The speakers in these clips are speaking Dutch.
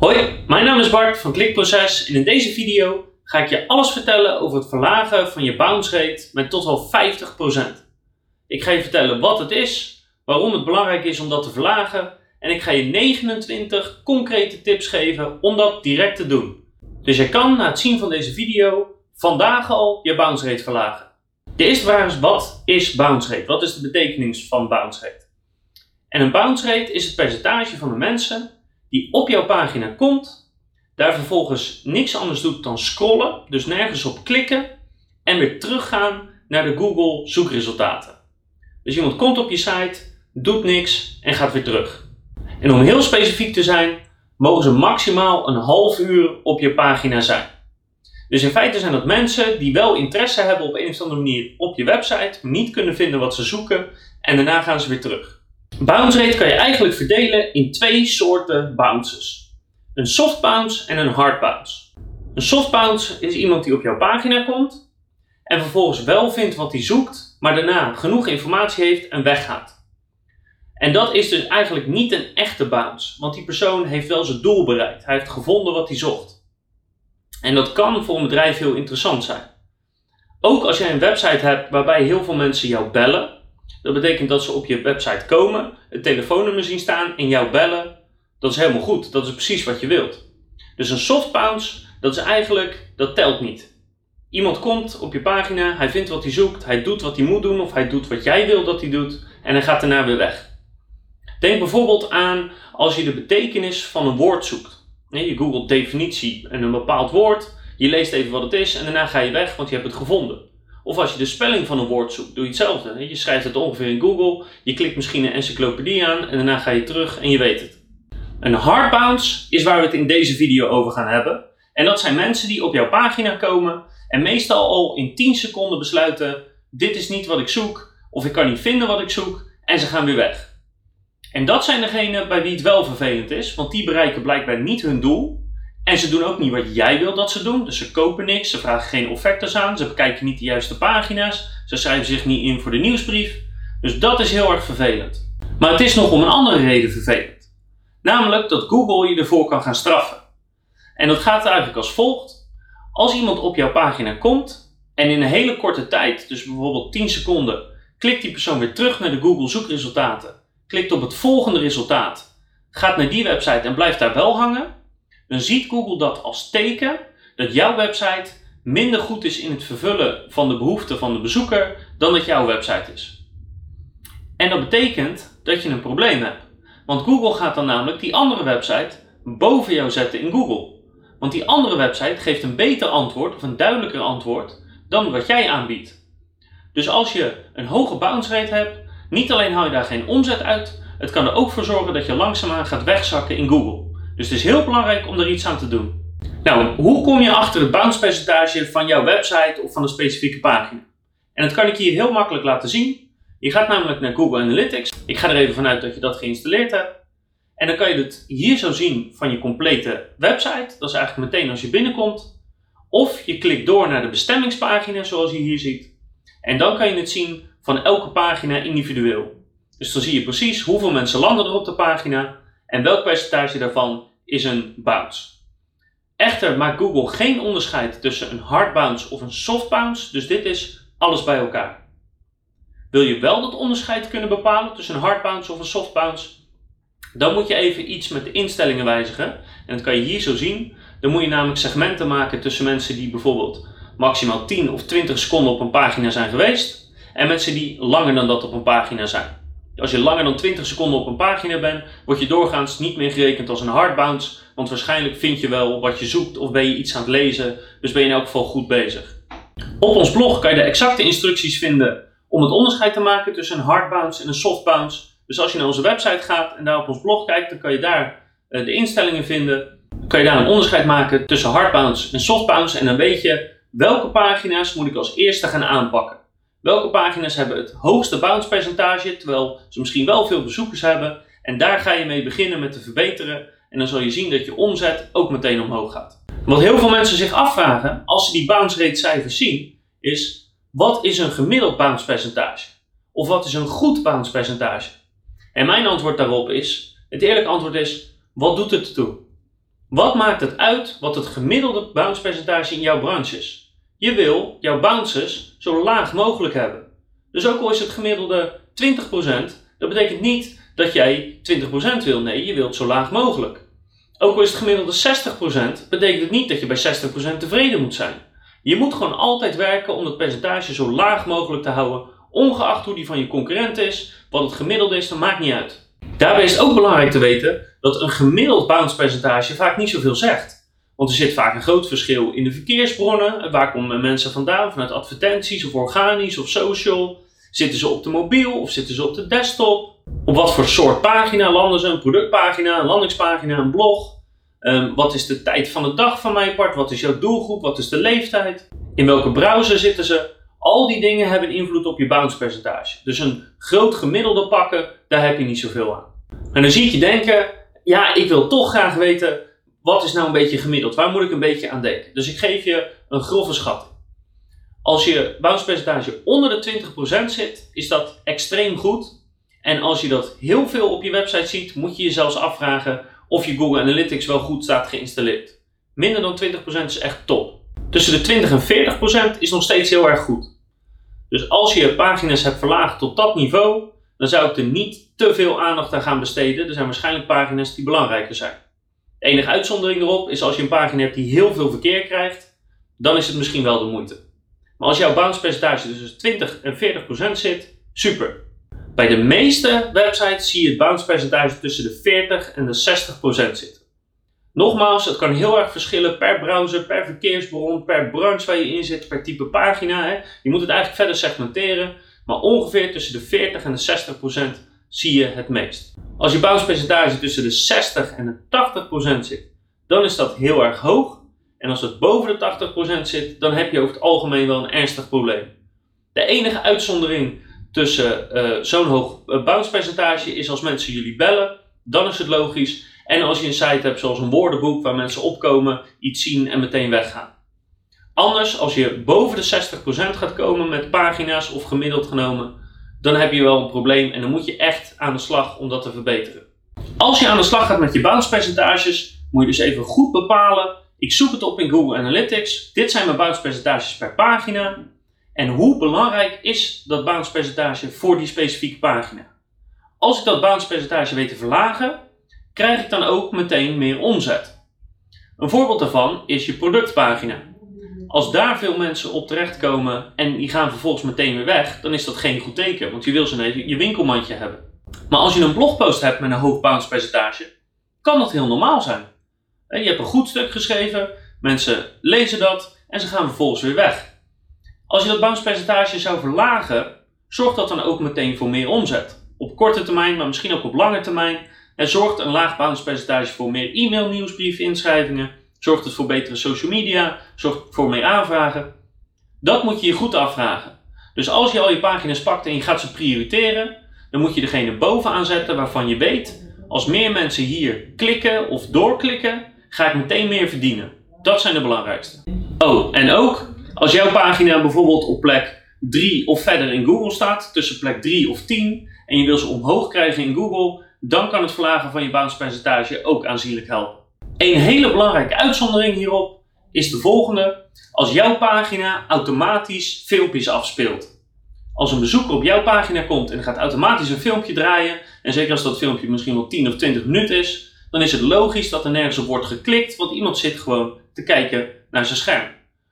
Hoi, mijn naam is Bart van Klikproces en in deze video ga ik je alles vertellen over het verlagen van je bounce rate met tot wel 50%. Ik ga je vertellen wat het is, waarom het belangrijk is om dat te verlagen en ik ga je 29 concrete tips geven om dat direct te doen. Dus je kan na het zien van deze video vandaag al je bounce rate verlagen. De eerste vraag is wat is bounce rate? Wat is de betekenis van bounce rate? En een bounce rate is het percentage van de mensen die op jouw pagina komt, daar vervolgens niks anders doet dan scrollen, dus nergens op klikken en weer teruggaan naar de Google zoekresultaten. Dus iemand komt op je site, doet niks en gaat weer terug. En om heel specifiek te zijn, mogen ze maximaal een half uur op je pagina zijn. Dus in feite zijn dat mensen die wel interesse hebben op een of andere manier op je website, niet kunnen vinden wat ze zoeken en daarna gaan ze weer terug. Bounce rate kan je eigenlijk verdelen in twee soorten bounces. Een soft bounce en een hard bounce. Een soft bounce is iemand die op jouw pagina komt en vervolgens wel vindt wat hij zoekt, maar daarna genoeg informatie heeft en weggaat. En dat is dus eigenlijk niet een echte bounce, want die persoon heeft wel zijn doel bereikt. Hij heeft gevonden wat hij zocht. En dat kan voor een bedrijf heel interessant zijn. Ook als jij een website hebt waarbij heel veel mensen jou bellen, dat betekent dat ze op je website komen, het telefoonnummer zien staan en jou bellen. Dat is helemaal goed. Dat is precies wat je wilt. Dus een soft bounce, dat is eigenlijk, dat telt niet. Iemand komt op je pagina, hij vindt wat hij zoekt, hij doet wat hij moet doen of hij doet wat jij wil dat hij doet en hij gaat daarna weer weg. Denk bijvoorbeeld aan als je de betekenis van een woord zoekt. Je googelt definitie en een bepaald woord, je leest even wat het is en daarna ga je weg, want je hebt het gevonden. Of als je de spelling van een woord zoekt, doe je hetzelfde. Je schrijft het ongeveer in Google, je klikt misschien een encyclopedie aan en daarna ga je terug en je weet het. Een hard bounce is waar we het in deze video over gaan hebben. En dat zijn mensen die op jouw pagina komen en meestal al in 10 seconden besluiten: dit is niet wat ik zoek, of ik kan niet vinden wat ik zoek, en ze gaan weer weg. En dat zijn degenen bij wie het wel vervelend is, want die bereiken blijkbaar niet hun doel. En ze doen ook niet wat jij wil dat ze doen. Dus ze kopen niks, ze vragen geen offertes aan, ze bekijken niet de juiste pagina's, ze schrijven zich niet in voor de nieuwsbrief. Dus dat is heel erg vervelend. Maar het is nog om een andere reden vervelend. Namelijk dat Google je ervoor kan gaan straffen. En dat gaat eigenlijk als volgt. Als iemand op jouw pagina komt en in een hele korte tijd, dus bijvoorbeeld 10 seconden, klikt die persoon weer terug naar de Google zoekresultaten, klikt op het volgende resultaat, gaat naar die website en blijft daar wel hangen, dan ziet Google dat als teken dat jouw website minder goed is in het vervullen van de behoeften van de bezoeker dan dat jouw website is. En dat betekent dat je een probleem hebt. Want Google gaat dan namelijk die andere website boven jou zetten in Google. Want die andere website geeft een beter antwoord of een duidelijker antwoord dan wat jij aanbiedt. Dus als je een hoge bounce rate hebt, niet alleen haal je daar geen omzet uit, het kan er ook voor zorgen dat je langzaamaan gaat wegzakken in Google. Dus het is heel belangrijk om er iets aan te doen. Nou, hoe kom je achter het bounce percentage van jouw website of van een specifieke pagina? En dat kan ik hier heel makkelijk laten zien. Je gaat namelijk naar Google Analytics. Ik ga er even vanuit dat je dat geïnstalleerd hebt. En dan kan je het hier zo zien van je complete website. Dat is eigenlijk meteen als je binnenkomt. Of je klikt door naar de bestemmingspagina zoals je hier ziet. En dan kan je het zien van elke pagina individueel. Dus dan zie je precies hoeveel mensen landen er op de pagina en welk percentage daarvan is een bounce. Echter maakt Google geen onderscheid tussen een hard bounce of een soft bounce, dus dit is alles bij elkaar. Wil je wel dat onderscheid kunnen bepalen tussen een hard bounce of een soft bounce, dan moet je even iets met de instellingen wijzigen. En dat kan je hier zo zien. Dan moet je namelijk segmenten maken tussen mensen die bijvoorbeeld maximaal 10 of 20 seconden op een pagina zijn geweest en mensen die langer dan dat op een pagina zijn. Als je langer dan 20 seconden op een pagina bent, word je doorgaans niet meer gerekend als een hard bounce, want waarschijnlijk vind je wel wat je zoekt of ben je iets aan het lezen, dus ben je in elk geval goed bezig. Op ons blog kan je de exacte instructies vinden om het onderscheid te maken tussen een hard bounce en een soft bounce. Dus als je naar onze website gaat en daar op ons blog kijkt, dan kan je daar eh, de instellingen vinden. Kan je daar een onderscheid maken tussen hard bounce en soft bounce en dan weet je welke pagina's moet ik als eerste gaan aanpakken. Welke pagina's hebben het hoogste bounce percentage, terwijl ze misschien wel veel bezoekers hebben. En daar ga je mee beginnen met te verbeteren. En dan zal je zien dat je omzet ook meteen omhoog gaat. Wat heel veel mensen zich afvragen als ze die bounce rate cijfers zien, is wat is een gemiddeld bounce percentage? Of wat is een goed bounce percentage? En mijn antwoord daarop is, het eerlijke antwoord is, wat doet het ertoe? Wat maakt het uit wat het gemiddelde bounce percentage in jouw branche is? Je wil jouw bounces zo laag mogelijk hebben. Dus ook al is het gemiddelde 20%, dat betekent niet dat jij 20% wil. Nee, je wilt zo laag mogelijk. Ook al is het gemiddelde 60%, betekent het niet dat je bij 60% tevreden moet zijn. Je moet gewoon altijd werken om het percentage zo laag mogelijk te houden, ongeacht hoe die van je concurrent is, wat het gemiddelde is, dat maakt niet uit. Daarbij is het ook belangrijk te weten dat een gemiddeld bounce percentage vaak niet zoveel zegt. Want er zit vaak een groot verschil in de verkeersbronnen. Waar komen mensen vandaan? Vanuit advertenties of organisch of social? Zitten ze op de mobiel of zitten ze op de desktop? Op wat voor soort pagina landen ze? Een productpagina, een landingspagina, een blog? Um, wat is de tijd van de dag van mijn part? Wat is jouw doelgroep? Wat is de leeftijd? In welke browser zitten ze? Al die dingen hebben invloed op je bounce percentage. Dus een groot gemiddelde pakken, daar heb je niet zoveel aan. En dan zie ik je denken, ja, ik wil toch graag weten, wat is nou een beetje gemiddeld? Waar moet ik een beetje aan denken? Dus ik geef je een grove schatting. Als je bounce percentage onder de 20% zit, is dat extreem goed. En als je dat heel veel op je website ziet, moet je je zelfs afvragen of je Google Analytics wel goed staat geïnstalleerd. Minder dan 20% is echt top. Tussen de 20 en 40% is nog steeds heel erg goed. Dus als je pagina's hebt verlaagd tot dat niveau, dan zou ik er niet te veel aandacht aan gaan besteden. Er zijn waarschijnlijk pagina's die belangrijker zijn. De enige uitzondering erop is als je een pagina hebt die heel veel verkeer krijgt, dan is het misschien wel de moeite. Maar als jouw bounce percentage tussen 20 en 40% zit, super. Bij de meeste websites zie je het bounce percentage tussen de 40 en de 60% zitten. Nogmaals, het kan heel erg verschillen per browser, per verkeersbron, per branche waar je in zit, per type pagina. Hè. Je moet het eigenlijk verder segmenteren, maar ongeveer tussen de 40 en de 60 procent zie je het meest. Als je bounce percentage tussen de 60 en de 80 procent zit, dan is dat heel erg hoog. En als het boven de 80 procent zit, dan heb je over het algemeen wel een ernstig probleem. De enige uitzondering tussen uh, zo'n hoog uh, bounce percentage is als mensen jullie bellen, dan is het logisch. En als je een site hebt zoals een woordenboek waar mensen opkomen, iets zien en meteen weggaan. Anders, als je boven de 60% gaat komen met pagina's of gemiddeld genomen, dan heb je wel een probleem en dan moet je echt aan de slag om dat te verbeteren. Als je aan de slag gaat met je bounce percentages, moet je dus even goed bepalen. Ik zoek het op in Google Analytics. Dit zijn mijn bounce percentages per pagina. En hoe belangrijk is dat bounce percentage voor die specifieke pagina? Als ik dat bounce percentage weet te verlagen, krijg ik dan ook meteen meer omzet. Een voorbeeld daarvan is je productpagina. Als daar veel mensen op terechtkomen en die gaan vervolgens meteen weer weg, dan is dat geen goed teken, want je wil ze je winkelmandje hebben. Maar als je een blogpost hebt met een hoog bounce percentage, kan dat heel normaal zijn. Je hebt een goed stuk geschreven, mensen lezen dat en ze gaan vervolgens weer weg. Als je dat bounce percentage zou verlagen, zorgt dat dan ook meteen voor meer omzet. Op korte termijn, maar misschien ook op lange termijn, er zorgt een laag bounce percentage voor meer e-mail, nieuwsbrief, inschrijvingen. Zorgt het voor betere social media. Zorgt voor meer aanvragen. Dat moet je je goed afvragen. Dus als je al je pagina's pakt en je gaat ze prioriteren, dan moet je degene bovenaan zetten waarvan je weet, als meer mensen hier klikken of doorklikken, ga ik meteen meer verdienen. Dat zijn de belangrijkste. Oh, en ook als jouw pagina bijvoorbeeld op plek 3 of verder in Google staat, tussen plek 3 of 10, en je wil ze omhoog krijgen in Google, dan kan het verlagen van je bounce percentage ook aanzienlijk helpen. Een hele belangrijke uitzondering hierop is de volgende. Als jouw pagina automatisch filmpjes afspeelt. Als een bezoeker op jouw pagina komt en gaat automatisch een filmpje draaien, en zeker als dat filmpje misschien wel 10 of 20 minuten is, dan is het logisch dat er nergens op wordt geklikt, want iemand zit gewoon te kijken naar zijn scherm.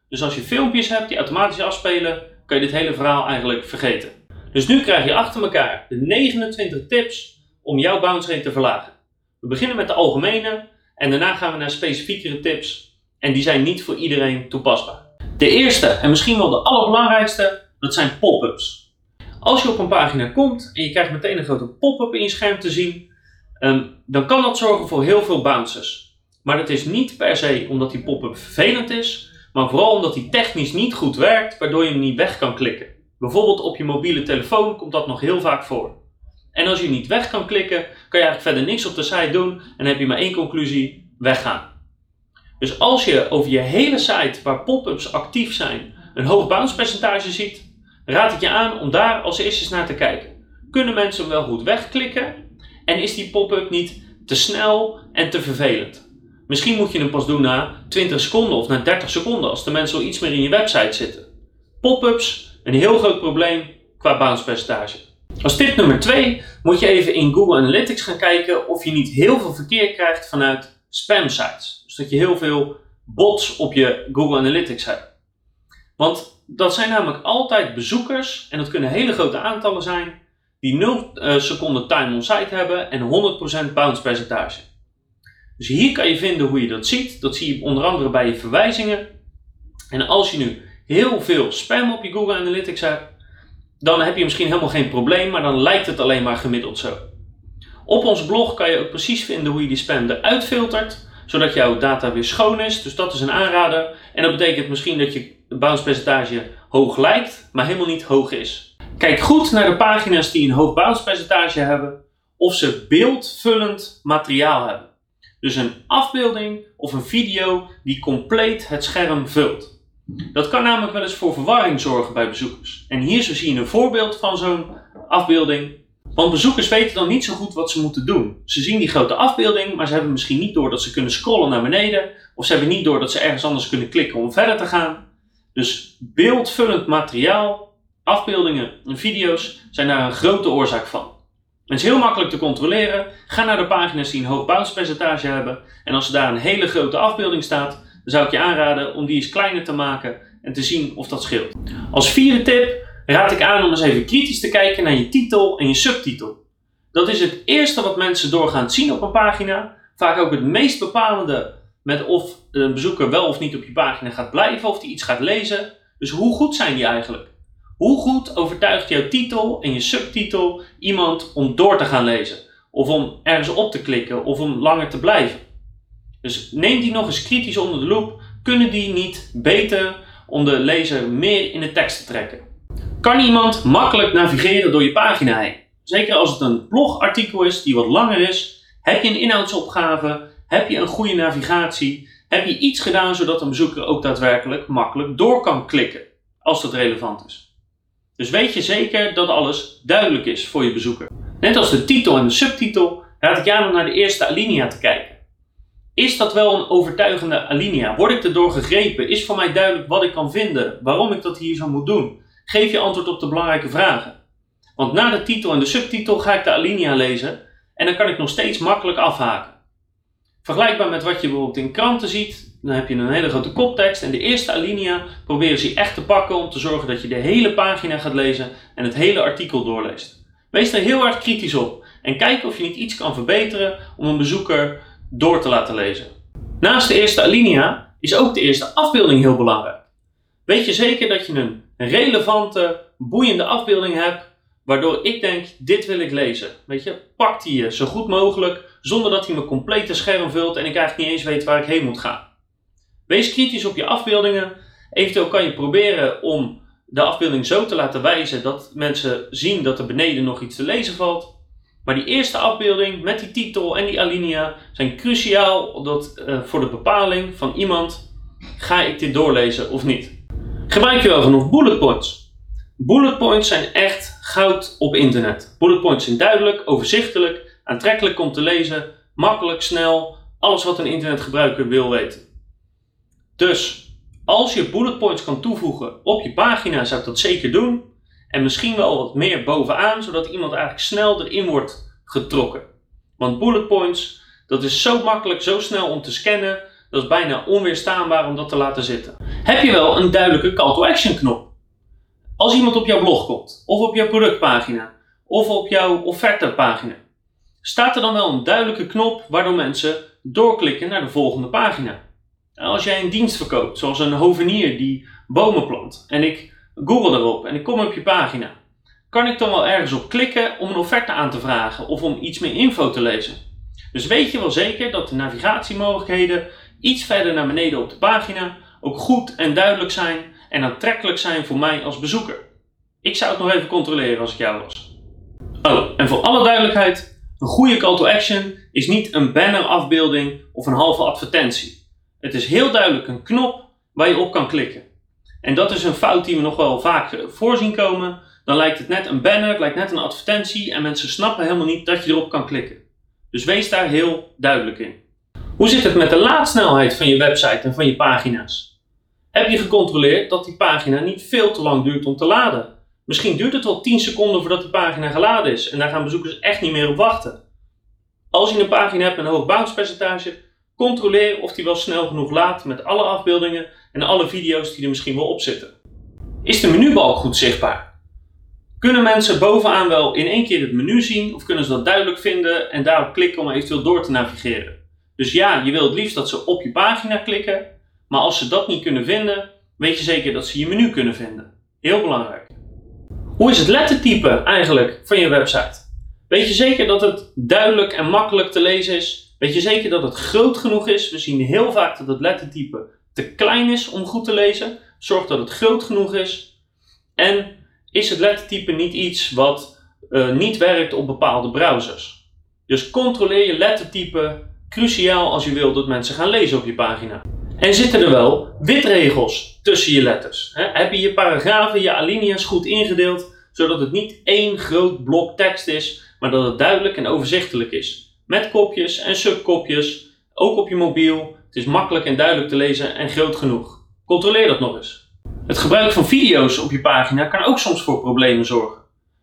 Dus als je filmpjes hebt die automatisch afspelen, kan je dit hele verhaal eigenlijk vergeten. Dus nu krijg je achter elkaar de 29 tips om jouw bounce rate te verlagen. We beginnen met de algemene en daarna gaan we naar specifiekere tips en die zijn niet voor iedereen toepasbaar. De eerste en misschien wel de allerbelangrijkste, dat zijn pop-ups. Als je op een pagina komt en je krijgt meteen een grote pop-up in je scherm te zien, ehm, dan kan dat zorgen voor heel veel bounces. Maar dat is niet per se omdat die pop-up vervelend is, maar vooral omdat die technisch niet goed werkt, waardoor je hem niet weg kan klikken. Bijvoorbeeld op je mobiele telefoon komt dat nog heel vaak voor. En als je niet weg kan klikken, kan je eigenlijk verder niks op de site doen en heb je maar één conclusie, weggaan. Dus als je over je hele site waar pop-ups actief zijn een hoog bounce percentage ziet, raad ik je aan om daar als eerste eens naar te kijken. Kunnen mensen wel goed wegklikken en is die pop-up niet te snel en te vervelend? Misschien moet je hem pas doen na 20 seconden of na 30 seconden als de mensen al iets meer in je website zitten. Pop-ups, een heel groot probleem qua bounce percentage. Als tip nummer 2 moet je even in Google Analytics gaan kijken of je niet heel veel verkeer krijgt vanuit spam sites. Dus dat je heel veel bots op je Google Analytics hebt. Want dat zijn namelijk altijd bezoekers, en dat kunnen hele grote aantallen zijn, die 0 uh, seconden time on site hebben en 100% bounce percentage. Dus hier kan je vinden hoe je dat ziet. Dat zie je onder andere bij je verwijzingen. En als je nu heel veel spam op je Google Analytics hebt, dan heb je misschien helemaal geen probleem, maar dan lijkt het alleen maar gemiddeld zo. Op ons blog kan je ook precies vinden hoe je die spam eruit filtert, zodat jouw data weer schoon is. Dus dat is een aanrader. En dat betekent misschien dat je bounce percentage hoog lijkt, maar helemaal niet hoog is. Kijk goed naar de pagina's die een hoog bounce percentage hebben, of ze beeldvullend materiaal hebben. Dus een afbeelding of een video die compleet het scherm vult. Dat kan namelijk wel eens voor verwarring zorgen bij bezoekers. En hier zie je een voorbeeld van zo'n afbeelding. Want bezoekers weten dan niet zo goed wat ze moeten doen. Ze zien die grote afbeelding, maar ze hebben misschien niet door dat ze kunnen scrollen naar beneden. Of ze hebben niet door dat ze ergens anders kunnen klikken om verder te gaan. Dus beeldvullend materiaal, afbeeldingen en video's zijn daar een grote oorzaak van. Het is heel makkelijk te controleren. Ga naar de pagina's die een hoog bounce percentage hebben. En als er daar een hele grote afbeelding staat, zou ik je aanraden om die eens kleiner te maken en te zien of dat scheelt. Als vierde tip raad ik aan om eens even kritisch te kijken naar je titel en je subtitel. Dat is het eerste wat mensen doorgaans zien op een pagina. Vaak ook het meest bepalende met of een bezoeker wel of niet op je pagina gaat blijven of die iets gaat lezen. Dus hoe goed zijn die eigenlijk? Hoe goed overtuigt jouw titel en je subtitel iemand om door te gaan lezen? Of om ergens op te klikken of om langer te blijven? Dus neem die nog eens kritisch onder de loep. Kunnen die niet beter om de lezer meer in de tekst te trekken? Kan iemand makkelijk navigeren door je pagina heen? Zeker als het een blogartikel is die wat langer is. Heb je een inhoudsopgave? Heb je een goede navigatie? Heb je iets gedaan zodat een bezoeker ook daadwerkelijk makkelijk door kan klikken? Als dat relevant is. Dus weet je zeker dat alles duidelijk is voor je bezoeker. Net als de titel en de subtitel raad ik aan om naar de eerste alinea te kijken. Is dat wel een overtuigende alinea? Word ik erdoor gegrepen? Is voor mij duidelijk wat ik kan vinden? Waarom ik dat hier zo moet doen? Geef je antwoord op de belangrijke vragen. Want na de titel en de subtitel ga ik de alinea lezen en dan kan ik nog steeds makkelijk afhaken. Vergelijkbaar met wat je bijvoorbeeld in kranten ziet, dan heb je een hele grote koptekst en de eerste alinea proberen ze echt te pakken om te zorgen dat je de hele pagina gaat lezen en het hele artikel doorleest. Wees er heel erg kritisch op en kijk of je niet iets kan verbeteren om een bezoeker door te laten lezen. Naast de eerste alinea is ook de eerste afbeelding heel belangrijk. Weet je zeker dat je een relevante, boeiende afbeelding hebt, waardoor ik denk, dit wil ik lezen. Weet je, pak die je zo goed mogelijk zonder dat hij mijn complete scherm vult en ik eigenlijk niet eens weet waar ik heen moet gaan. Wees kritisch op je afbeeldingen. Eventueel kan je proberen om de afbeelding zo te laten wijzen dat mensen zien dat er beneden nog iets te lezen valt. Maar die eerste afbeelding met die titel en die alinea zijn cruciaal dat, uh, voor de bepaling van iemand: ga ik dit doorlezen of niet? Gebruik je wel genoeg bullet points? Bullet points zijn echt goud op internet. Bullet points zijn duidelijk, overzichtelijk aantrekkelijk om te lezen, makkelijk, snel, alles wat een internetgebruiker wil weten. Dus als je bullet points kan toevoegen op je pagina, zou ik dat zeker doen. En misschien wel wat meer bovenaan, zodat iemand eigenlijk snel erin wordt getrokken. Want bullet points, dat is zo makkelijk, zo snel om te scannen, dat is bijna onweerstaanbaar om dat te laten zitten. Heb je wel een duidelijke call to action knop? Als iemand op jouw blog komt, of op jouw productpagina, of op jouw offertepagina, staat er dan wel een duidelijke knop waardoor mensen doorklikken naar de volgende pagina. Als jij een dienst verkoopt, zoals een hovenier die bomen plant, en ik google erop en ik kom op je pagina, kan ik dan wel ergens op klikken om een offerte aan te vragen of om iets meer info te lezen. Dus weet je wel zeker dat de navigatiemogelijkheden iets verder naar beneden op de pagina ook goed en duidelijk zijn en aantrekkelijk zijn voor mij als bezoeker. Ik zou het nog even controleren als ik jou was. Oh, en voor alle duidelijkheid, een goede call to action is niet een bannerafbeelding of een halve advertentie. Het is heel duidelijk een knop waar je op kan klikken. En dat is een fout die we nog wel vaak voorzien komen. Dan lijkt het net een banner, het lijkt net een advertentie en mensen snappen helemaal niet dat je erop kan klikken. Dus wees daar heel duidelijk in. Hoe zit het met de laadsnelheid van je website en van je pagina's? Heb je gecontroleerd dat die pagina niet veel te lang duurt om te laden? Misschien duurt het wel 10 seconden voordat die pagina geladen is en daar gaan bezoekers echt niet meer op wachten. Als je een pagina hebt met een hoog bounce percentage, controleer of die wel snel genoeg laadt met alle afbeeldingen en alle video's die er misschien wel op zitten. Is de menubalk goed zichtbaar? Kunnen mensen bovenaan wel in één keer het menu zien of kunnen ze dat duidelijk vinden en daarop klikken om eventueel door te navigeren? Dus ja, je wil het liefst dat ze op je pagina klikken, maar als ze dat niet kunnen vinden, weet je zeker dat ze je menu kunnen vinden. Heel belangrijk. Hoe is het lettertype eigenlijk van je website? Weet je zeker dat het duidelijk en makkelijk te lezen is? Weet je zeker dat het groot genoeg is? We zien heel vaak dat het lettertype te klein is om goed te lezen. Zorg dat het groot genoeg is. En is het lettertype niet iets wat uh, niet werkt op bepaalde browsers? Dus controleer je lettertype cruciaal als je wilt dat mensen gaan lezen op je pagina. En zitten er wel witregels tussen je letters? Heb je je paragrafen, je alinea's goed ingedeeld, zodat het niet één groot blok tekst is, maar dat het duidelijk en overzichtelijk is? Met kopjes en subkopjes, ook op je mobiel. Het is makkelijk en duidelijk te lezen en groot genoeg. Controleer dat nog eens. Het gebruik van video's op je pagina kan ook soms voor problemen zorgen.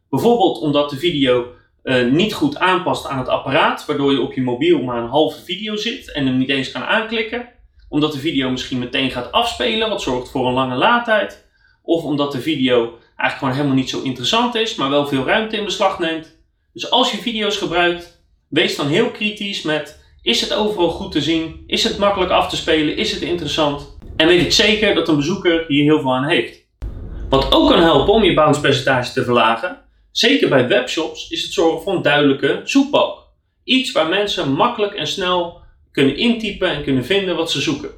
Bijvoorbeeld omdat de video uh, niet goed aanpast aan het apparaat, waardoor je op je mobiel maar een halve video zit en hem niet eens kan aanklikken. Omdat de video misschien meteen gaat afspelen, wat zorgt voor een lange laadtijd. Of omdat de video eigenlijk gewoon helemaal niet zo interessant is, maar wel veel ruimte in beslag neemt. Dus als je video's gebruikt, wees dan heel kritisch met: is het overal goed te zien? Is het makkelijk af te spelen? Is het interessant? En weet ik zeker dat een bezoeker hier heel veel aan heeft. Wat ook kan helpen om je bounce percentage te verlagen, Zeker bij webshops is het zorgen voor een duidelijke zoekbalk. Iets waar mensen makkelijk en snel kunnen intypen en kunnen vinden wat ze zoeken.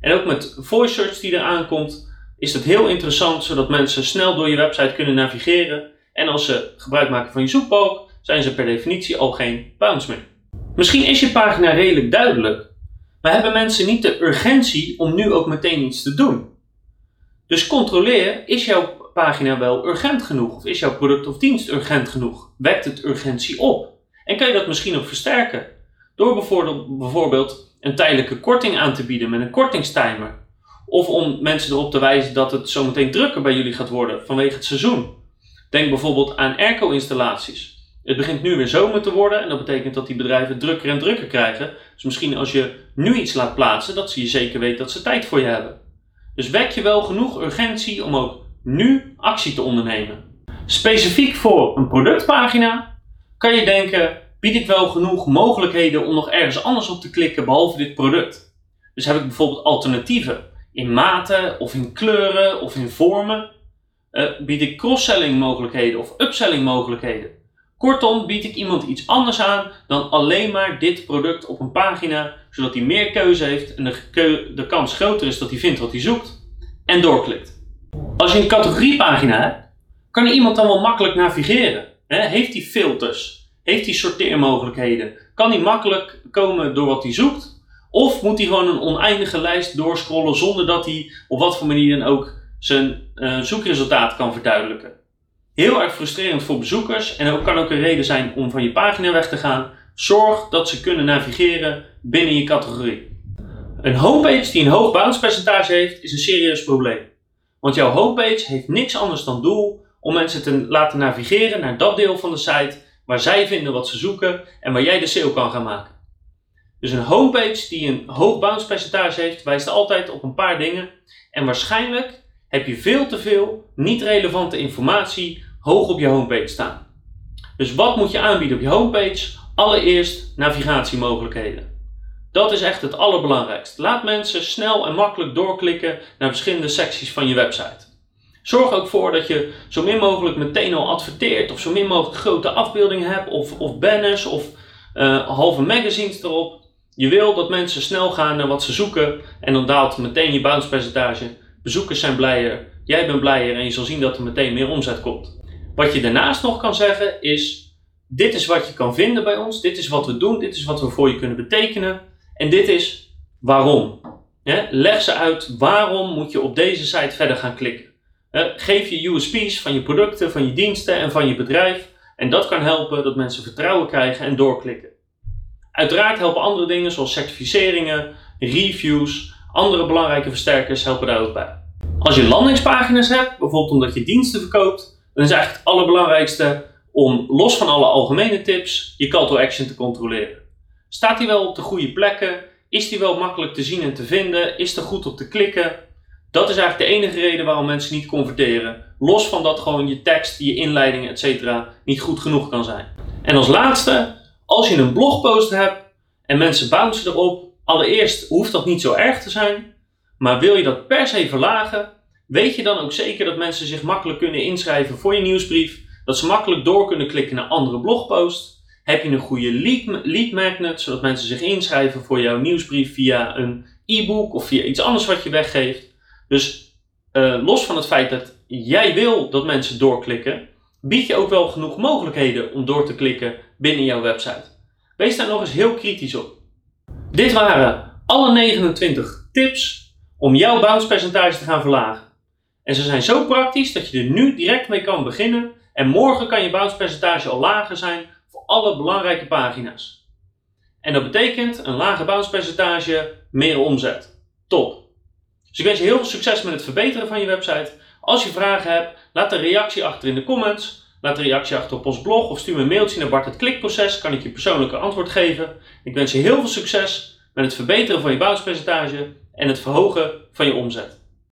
En ook met voice search die eraan komt, is het heel interessant zodat mensen snel door je website kunnen navigeren. En als ze gebruik maken van je zoekbalk, zijn ze per definitie al geen bounce meer. Misschien is je pagina redelijk duidelijk, maar hebben mensen niet de urgentie om nu ook meteen iets te doen. Dus controleer, is jouw pagina wel urgent genoeg? Of is jouw product of dienst urgent genoeg? Wekt het urgentie op? En kan je dat misschien ook versterken? Door bijvoorbeeld een tijdelijke korting aan te bieden met een kortingstimer. Of om mensen erop te wijzen dat het zometeen drukker bij jullie gaat worden vanwege het seizoen. Denk bijvoorbeeld aan airco-installaties. Het begint nu weer zomer te worden en dat betekent dat die bedrijven drukker en drukker krijgen. Dus misschien als je nu iets laat plaatsen, dat ze je zeker weten dat ze tijd voor je hebben. Dus wek je wel genoeg urgentie om ook nu actie te ondernemen. Specifiek voor een productpagina kan je denken: bied ik wel genoeg mogelijkheden om nog ergens anders op te klikken behalve dit product? Dus heb ik bijvoorbeeld alternatieven in maten of in kleuren of in vormen? Uh, bied ik cross-selling mogelijkheden of upselling mogelijkheden? Kortom, bied ik iemand iets anders aan dan alleen maar dit product op een pagina, zodat hij meer keuze heeft en de, de kans groter is dat hij vindt wat hij zoekt en doorklikt. Als je een categoriepagina hebt, kan iemand dan wel makkelijk navigeren. Heeft hij filters? Heeft hij sorteermogelijkheden? Kan hij makkelijk komen door wat hij zoekt? Of moet hij gewoon een oneindige lijst doorscrollen zonder dat hij op wat voor manier dan ook zijn uh, zoekresultaat kan verduidelijken? Heel erg frustrerend voor bezoekers en ook kan ook een reden zijn om van je pagina weg te gaan. Zorg dat ze kunnen navigeren binnen je categorie. Een homepage die een hoog bounce percentage heeft, is een serieus probleem. Want jouw homepage heeft niks anders dan doel om mensen te laten navigeren naar dat deel van de site waar zij vinden wat ze zoeken en waar jij de sale kan gaan maken. Dus een homepage die een hoog bounce percentage heeft, wijst altijd op een paar dingen. En waarschijnlijk heb je veel te veel niet relevante informatie hoog op je homepage staan. Dus wat moet je aanbieden op je homepage? Allereerst navigatiemogelijkheden. Dat is echt het allerbelangrijkste. Laat mensen snel en makkelijk doorklikken naar verschillende secties van je website. Zorg ook voor dat je zo min mogelijk meteen al adverteert of zo min mogelijk grote afbeeldingen hebt of, of banners of uh, halve magazines erop. Je wil dat mensen snel gaan naar wat ze zoeken en dan daalt meteen je bounce percentage. Bezoekers zijn blijer, jij bent blijer en je zal zien dat er meteen meer omzet komt. Wat je daarnaast nog kan zeggen is: dit is wat je kan vinden bij ons, dit is wat we doen, dit is wat we voor je kunnen betekenen. En dit is waarom. leg ze uit waarom moet je op deze site verder gaan klikken. geef je USP's van je producten, van je diensten en van je bedrijf. En dat kan helpen dat mensen vertrouwen krijgen en doorklikken. Uiteraard helpen andere dingen zoals certificeringen, reviews, andere belangrijke versterkers helpen daar ook bij. Als je landingspagina's hebt, bijvoorbeeld omdat je diensten verkoopt, dan is eigenlijk het allerbelangrijkste om los van alle algemene tips je call to action te controleren. Staat die wel op de goede plekken? Is die wel makkelijk te zien en te vinden? Is er goed op te klikken? Dat is eigenlijk de enige reden waarom mensen niet converteren. Los van dat gewoon je tekst, je inleiding, etc. niet goed genoeg kan zijn. En als laatste, als je een blogpost hebt en mensen bouncen erop, allereerst hoeft dat niet zo erg te zijn. Maar wil je dat per se verlagen, weet je dan ook zeker dat mensen zich makkelijk kunnen inschrijven voor je nieuwsbrief, dat ze makkelijk door kunnen klikken naar andere blogposts. Heb je een goede lead, magnet, zodat mensen zich inschrijven voor jouw nieuwsbrief via een e-book of via iets anders wat je weggeeft. Dus uh, los van het feit dat jij wil dat mensen doorklikken, bied je ook wel genoeg mogelijkheden om door te klikken binnen jouw website. Wees daar nog eens heel kritisch op. Dit waren alle 29 tips om jouw bounce percentage te gaan verlagen. En ze zijn zo praktisch dat je er nu direct mee kan beginnen en morgen kan je bounce percentage al lager zijn voor alle belangrijke pagina's. En dat betekent een lager bounce percentage, meer omzet. Top! Dus ik wens je heel veel succes met het verbeteren van je website. Als je vragen hebt, laat een reactie achter in de comments. Laat een reactie achter op ons blog of stuur me een mailtje naar Bart het Klikproces. Kan ik je persoonlijke antwoord geven. Ik wens je heel veel succes met het verbeteren van je bounce percentage en het verhogen van je omzet.